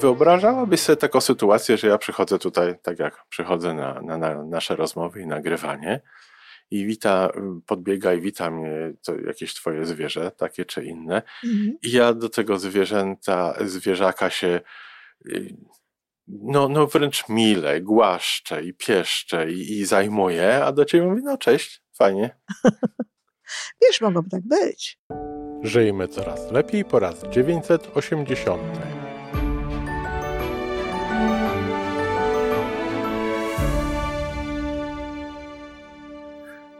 Wyobrażałabyś sobie taką sytuację, że ja przychodzę tutaj, tak jak przychodzę na, na, na nasze rozmowy i nagrywanie i wita, podbiega i wita mnie to jakieś twoje zwierzę, takie czy inne. Mhm. I ja do tego zwierzęta, zwierzaka się y, no, no wręcz mile, głaszczę i pieszczę i, i zajmuję, a do ciebie mówię, no cześć, fajnie. Wiesz, mogłoby tak być. Żyjmy coraz lepiej po raz 980.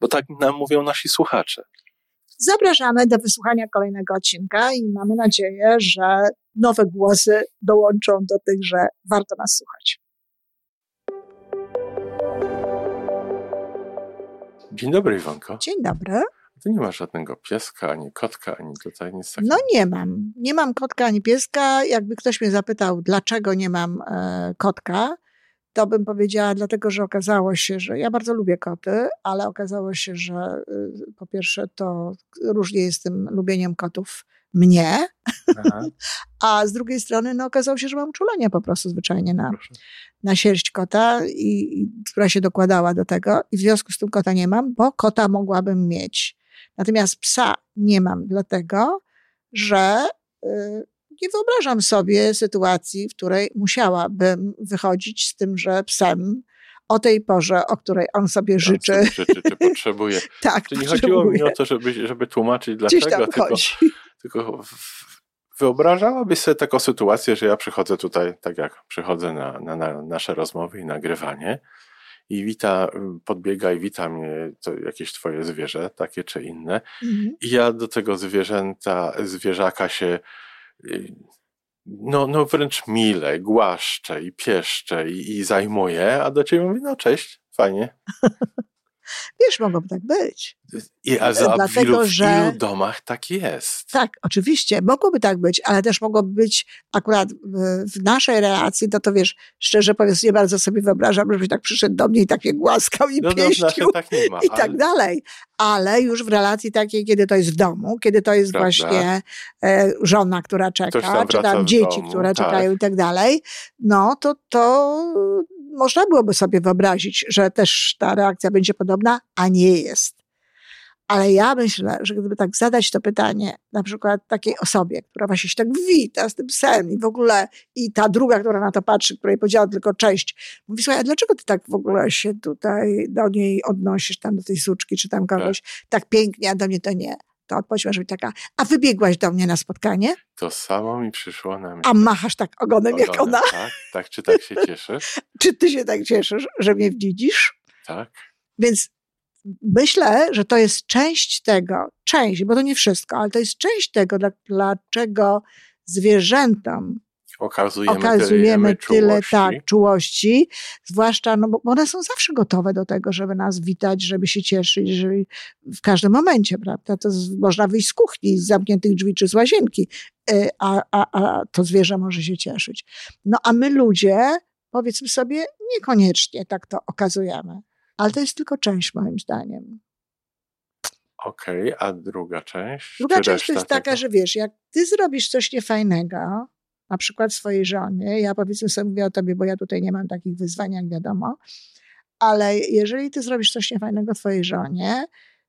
bo tak nam mówią nasi słuchacze. Zapraszamy do wysłuchania kolejnego odcinka i mamy nadzieję, że nowe głosy dołączą do tych, że warto nas słuchać. Dzień dobry, Iwonko. Dzień dobry. Ty nie masz żadnego pieska, ani kotka, ani tutaj nic takiego. No nie mam. Nie mam kotka ani pieska. Jakby ktoś mnie zapytał, dlaczego nie mam e, kotka, to bym powiedziała, dlatego że okazało się, że ja bardzo lubię koty, ale okazało się, że y, po pierwsze to różnie jest tym lubieniem kotów mnie, Aha, a z drugiej strony no, okazało się, że mam czulenie po prostu zwyczajnie na, proszę. na sierść kota, i, i, która się dokładała do tego i w związku z tym kota nie mam, bo kota mogłabym mieć. Natomiast psa nie mam dlatego, że y, nie wyobrażam sobie sytuacji, w której musiałabym wychodzić z tymże psem o tej porze, o której on sobie życzy. Sobie życzy, czy potrzebuje. Tak, Czyli nie chodziło mi o potrzebuje. to, żeby, żeby tłumaczyć Gdzieś dlaczego, tam tylko, chodzi. tylko wyobrażałabyś sobie taką sytuację, że ja przychodzę tutaj, tak jak przychodzę na, na, na nasze rozmowy i nagrywanie i wita, podbiega i wita mnie to jakieś twoje zwierzę, takie czy inne. Mhm. I ja do tego zwierzęta, zwierzaka się no, no wręcz mile, głaszczę i pieszczę i, i zajmuję, a do ciebie mówię, no cześć, fajnie. Wiesz, mogłoby tak być. I, a za, w, Dlatego, ilu, w że- ilu domach tak jest? Tak, oczywiście, mogłoby tak być, ale też mogłoby być akurat w, w naszej relacji, to to wiesz, szczerze mówiąc, nie bardzo sobie wyobrażam, żebyś tak przyszedł do mnie i tak mnie głaskał i No, no w pieścił. naszej tak nie ma. i tak ale- dalej. Ale już w relacji takiej, kiedy to jest w domu, kiedy to jest Prawda. właśnie e, żona, która czeka, tam czy tam dzieci, domu, które tak. czekają i tak dalej, no to, to można byłoby sobie wyobrazić, że też ta reakcja będzie podobna, a nie jest. Ale ja myślę, że gdyby tak zadać to pytanie na przykład takiej osobie, która właśnie się tak wita z tym psem i w ogóle i ta druga, która na to patrzy, której powiedziała tylko cześć, mówi, słuchaj, a dlaczego ty tak w ogóle się tutaj do niej odnosisz, tam do tej suczki, czy tam kogoś, tak, pięknie, a do mnie to nie. To odpowiedź może być taka, a wybiegłaś do mnie na spotkanie, To samo mi przyszło na myśl. a machasz tak ogonem jak Ogonem, ona. Tak, tak, czy tak się cieszysz? Czy ty się tak cieszysz, że mnie widzisz? Tak. Więc myślę, że to jest część tego, część, bo to nie wszystko, ale to jest część tego, dla, dlaczego zwierzętom Okazujemy, okazujemy tyle czułości. tak, czułości, zwłaszcza, no bo one są zawsze gotowe do tego, żeby nas witać, żeby się cieszyć, żeby w każdym momencie, prawda? To z, można wyjść z kuchni, z zamkniętych drzwi czy z łazienki, y, a, a, a to zwierzę może się cieszyć. No a my ludzie, powiedzmy sobie, niekoniecznie tak to okazujemy. Ale to jest tylko część moim zdaniem. Okej, a druga część? Druga część to jest taka, tego? że wiesz, jak ty zrobisz coś niefajnego, na przykład swojej żonie, ja powiedzmy sobie mówię o tobie, bo ja tutaj nie mam takich wyzwań, jak wiadomo, ale jeżeli ty zrobisz coś niefajnego twojej żonie,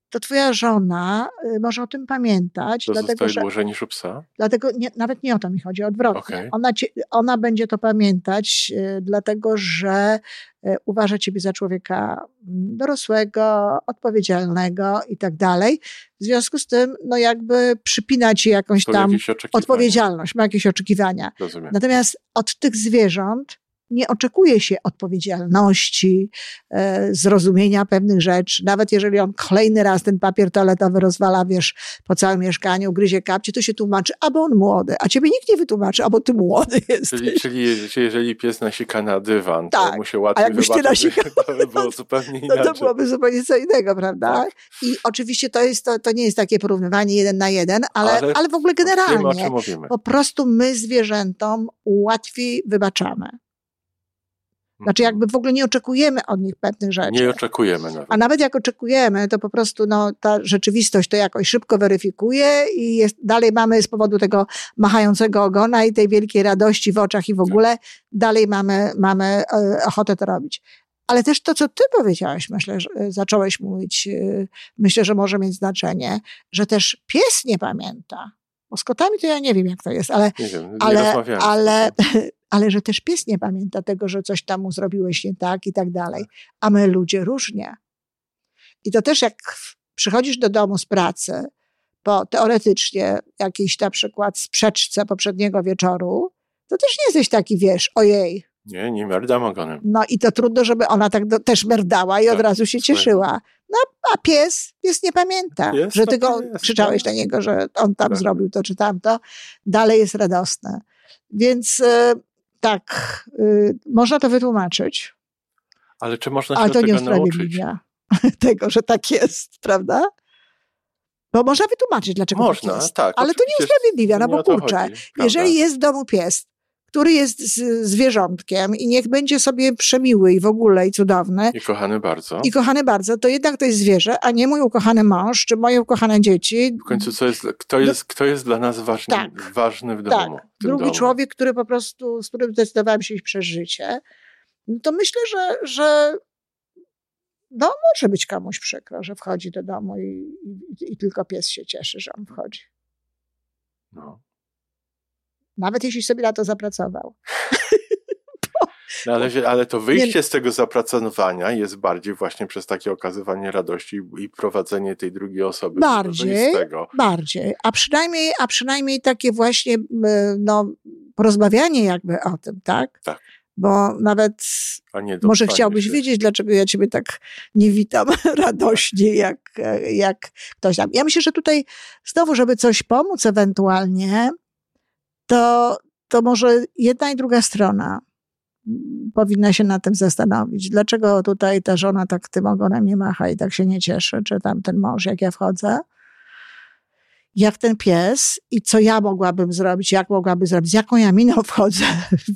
to twoja żona y, może o tym pamiętać, To dlatego zostaje że dłużej niż u psa? Dlatego nie, nawet nie o to mi chodzi, odwrotnie. Okej. Ona, cię, ona będzie to pamiętać, y, dlatego że y, uważa ciebie za człowieka mm, dorosłego, odpowiedzialnego i tak dalej. W związku z tym, no jakby przypina ci jakąś tam odpowiedzialność, ma jakieś oczekiwania. Rozumiem. Natomiast od tych zwierząt nie oczekuje się odpowiedzialności, e, zrozumienia pewnych rzeczy. Nawet jeżeli on kolejny raz ten papier toaletowy rozwala, wiesz, po całym mieszkaniu, gryzie kapcie, to się tłumaczy, albo on młody, a ciebie nikt nie wytłumaczy, albo ty młody jesteś. Czyli, czyli, czyli jeżeli pies nasika na dywan, to Tak. mu się łatwiej nasikał, to by było zupełnie No inaczej. to byłoby zupełnie co innego, prawda? Tak. I oczywiście to, jest, to, to nie jest takie porównywanie jeden na jeden, ale, ale, Ale w ogóle Wiemy, generalnie. mówimy. Po prostu my zwierzętom łatwiej wybaczamy. Znaczy jakby w ogóle nie oczekujemy od nich pewnych rzeczy. Nie oczekujemy nawet. A nawet jak oczekujemy, to po prostu no, ta rzeczywistość to jakoś szybko weryfikuje i jest, dalej mamy z powodu tego machającego ogona i tej wielkiej radości w oczach i w ogóle dalej mamy, mamy e, ochotę to robić. Ale też to, co ty powiedziałeś, myślę, że e, zacząłeś mówić, e, myślę, że może mieć znaczenie, że też pies nie pamięta. Bo z kotami to ja nie wiem, jak to jest, ale Nie wiem, nie ale, ale, ale że też pies nie pamięta tego, że coś tam mu zrobiłeś nie tak i tak dalej. A my ludzie różnie. I to też jak przychodzisz do domu z pracy po teoretycznie jakiejś na przykład sprzeczce poprzedniego wieczoru, to też nie jesteś taki, wiesz, ojej. Nie, nie merdam ogonem. No i to trudno, żeby ona tak do, też merdała i od Tak, razu się cieszyła. No a pies, pies nie pamięta, Pies że ty go pies, krzyczałeś tak. na niego, że on tam Tak. zrobił to czy tamto. Dalej jest radosne. Więc e, tak, e, można to wytłumaczyć, Ale czy można się ale to nie tego nauczyć? usprawiedliwia tego, że tak jest, prawda? Bo można wytłumaczyć, dlaczego Można, tak jest. tak. ale to nie oczywiście, usprawiedliwia, no nie bo kurczę, chodzi, jeżeli jest w domu pies, który jest z, zwierzątkiem i niech będzie sobie przemiły i w ogóle i cudowny, I kochany bardzo. i kochany bardzo, to jednak to jest zwierzę, a nie mój ukochany mąż, czy moje ukochane dzieci. W końcu co jest, kto, jest, kto jest dla nas ważny, Tak. ważny w tak, domu? w tym drugi domu? człowiek, który po prostu, z którym zdecydowałem się iść przez życie, no to myślę, że, że no może być komuś przykro, że wchodzi do domu i, i, i tylko pies się cieszy, że on wchodzi. No. Nawet jeśli sobie na to zapracował. No ale, ale to wyjście z tego zapracowania jest bardziej właśnie przez takie okazywanie radości i- prowadzenie tej drugiej osoby. Bardziej. tego. Bardziej, a przynajmniej, a przynajmniej takie właśnie m, no, porozmawianie jakby o tym, tak? Tak. Bo nawet może chciałbyś się. wiedzieć, dlaczego ja ciebie tak nie witam radośnie, jak, jak ktoś tam. Ja myślę, że tutaj znowu, żeby coś pomóc ewentualnie, to, to może jedna i druga strona mm, powinna się nad tym zastanowić. Dlaczego tutaj ta żona tak tym ogonem nie macha i tak się nie cieszy, czy tam ten mąż, jak ja wchodzę? Jak ten pies i co ja mogłabym zrobić, jak mogłabym zrobić, z jaką ja miną wchodzę,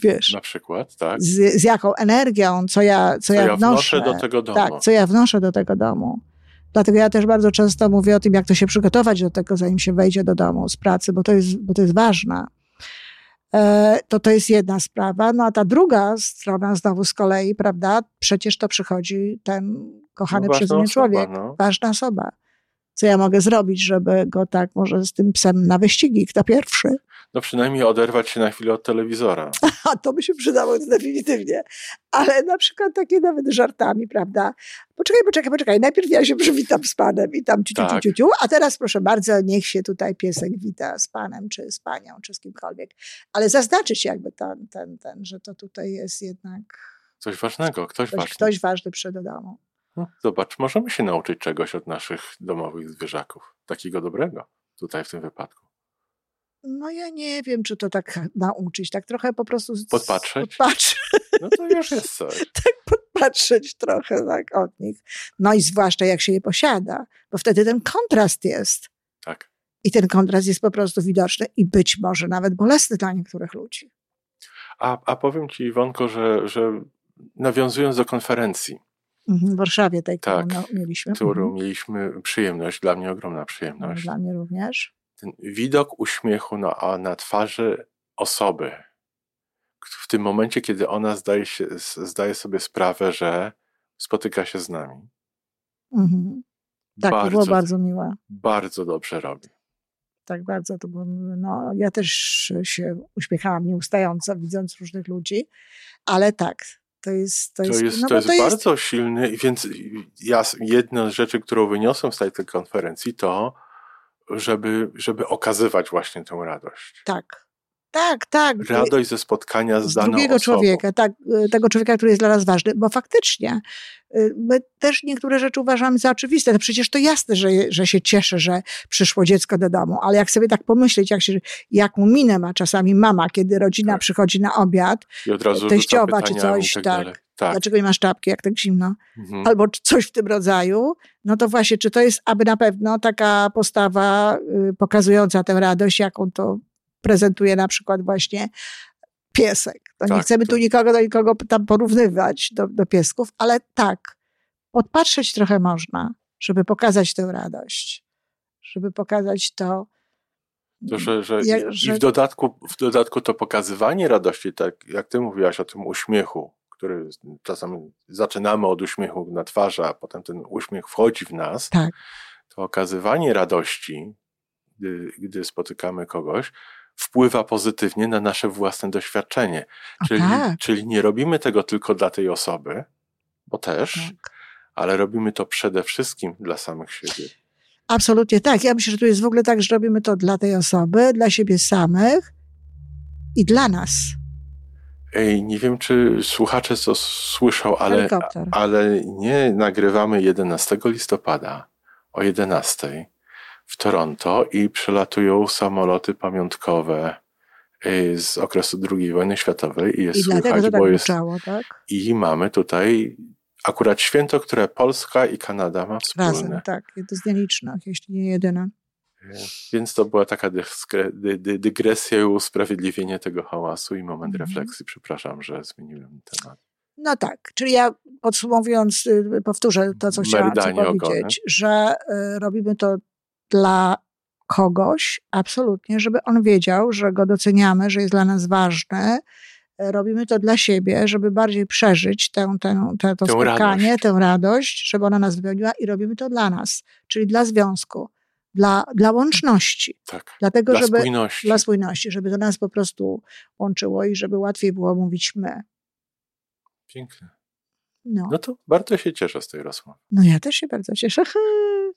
wiesz, Na przykład, tak. z, z jaką energią, co ja, co Co ja, wnoszę do tego domu. Tak, co ja wnoszę do tego domu. Dlatego ja też bardzo często mówię o tym, jak to się przygotować do tego, zanim się wejdzie do domu z pracy, bo to jest, bo to jest ważne. E, To to jest jedna sprawa. No a ta druga strona znowu z kolei, prawda, przecież to przychodzi ten kochany No, ważna mnie człowiek, no. ważna osoba. Co ja mogę zrobić, żeby go tak może z tym psem na wyścigi, kto pierwszy? No przynajmniej oderwać się na chwilę od telewizora. A to by się przydało definitywnie. Ale na przykład takie nawet żartami, prawda? Poczekaj, poczekaj, poczekaj. Najpierw ja się przywitam z panem i tam ciu, ciu, Tak. ciu, ciu. A teraz proszę bardzo, niech się tutaj piesek wita z panem, czy z panią, czy z kimkolwiek. Ale zaznaczyć jakby ten, ten, ten że to tutaj jest jednak Coś ważnego, ktoś, ktoś, ważny. ktoś ważny domu. No, zobacz, możemy się nauczyć czegoś od naszych domowych zwierzaków. Takiego dobrego tutaj w tym wypadku. No ja nie wiem, czy to tak nauczyć. Tak trochę po prostu... z- Podpatrzeć? Podpatrzeć. No to już jest coś. podpatrzeć trochę tak od nich. No i zwłaszcza jak się je posiada, bo wtedy ten kontrast jest. Tak. I ten kontrast jest po prostu widoczny i być może nawet bolesny dla niektórych ludzi. A, a powiem ci, Iwonko, że, że nawiązując do konferencji, Mhm, W Warszawie tej, którą Tak, no, mieliśmy. którą Mhm. mieliśmy przyjemność, dla mnie ogromna No, przyjemność, Dla mnie również. Ten widok uśmiechu na, na twarzy osoby, w tym momencie, kiedy ona zdaje, się, zdaje sobie sprawę, że spotyka się z nami. Mhm. Tak, to było bardzo miłe. bardzo dobrze robi. Tak bardzo to było miłe. No, ja też się uśmiechałam nieustająco, widząc różnych ludzi, ale tak, to jest... To To jest, jest, no to jest bardzo silny, i więc ja, jedna z rzeczy, którą wyniosłem z tej konferencji, to żeby, żeby okazywać właśnie tę radość. Tak, Tak, tak. Radość ze spotkania z, z daną drugiego osobą. człowieka, tak, y, tego człowieka, który jest dla nas ważny, bo faktycznie y, my też niektóre rzeczy uważamy za oczywiste. No przecież to jasne, że, że się cieszę, że przyszło dziecko do domu, ale jak sobie tak pomyśleć, jak się, jaką minę ma czasami mama, kiedy rodzina Tak. przychodzi na obiad, I od razu teściowa czy coś, tak. tak. tak. dlaczego nie masz czapki, jak tak zimno, Mhm. albo coś w tym rodzaju, no to właśnie, czy to jest aby na pewno taka postawa y, pokazująca tę radość, jaką to prezentuje na przykład właśnie piesek. To nie Tak, chcemy to- tu nikogo do nikogo tam porównywać do, do piesków, ale tak, podpatrzeć trochę można, żeby pokazać tę radość, żeby pokazać to, To, że, że, I że- w dodatku, w dodatku to pokazywanie radości, tak jak ty mówiłaś o tym uśmiechu, który czasami zaczynamy od uśmiechu na twarzy, a potem ten uśmiech wchodzi w nas, tak, to okazywanie radości, gdy, gdy spotykamy kogoś, wpływa pozytywnie na nasze własne doświadczenie. Czyli, tak, czyli nie robimy tego tylko dla tej osoby, bo też, tak. ale robimy to przede wszystkim dla samych siebie. Absolutnie tak. Ja myślę, że tu jest w ogóle tak, że robimy to dla tej osoby, dla siebie samych i dla nas. Ej, nie wiem, czy słuchacze to słyszą, ale, Helikopter. ale nie nagrywamy 11 listopada o 11 w Toronto i przylatują samoloty pamiątkowe y, z okresu II wojny światowej i jest I słychać, tak bo jest buczało, tak? i mamy tutaj akurat święto, które Polska i Kanada ma Razem, wspólne. tak. To z nielicznych, jeśli nie jedyna. Więc to była taka dyskre, dy, dy, dygresja i usprawiedliwienie tego hałasu i moment Mhm. refleksji. Przepraszam, że zmieniłem temat. No tak, czyli ja podsumowując, y, powtórzę to, co chciałam powiedzieć, że y, robimy to dla kogoś, absolutnie, żeby on wiedział, że go doceniamy, że jest dla nas ważny. Y, Robimy to dla siebie, żeby bardziej przeżyć tę, tę, tę, to Tę spotkanie, radość. tę radość, żeby ona nas wypełniła i robimy to dla nas, czyli dla związku, dla, dla łączności, Tak. dlatego, Dla żeby spójności. dla spójności, żeby to nas po prostu łączyło i żeby łatwiej było mówić my. Piękne. No. No to bardzo się cieszę z tej rozmowy. No ja też się bardzo cieszę.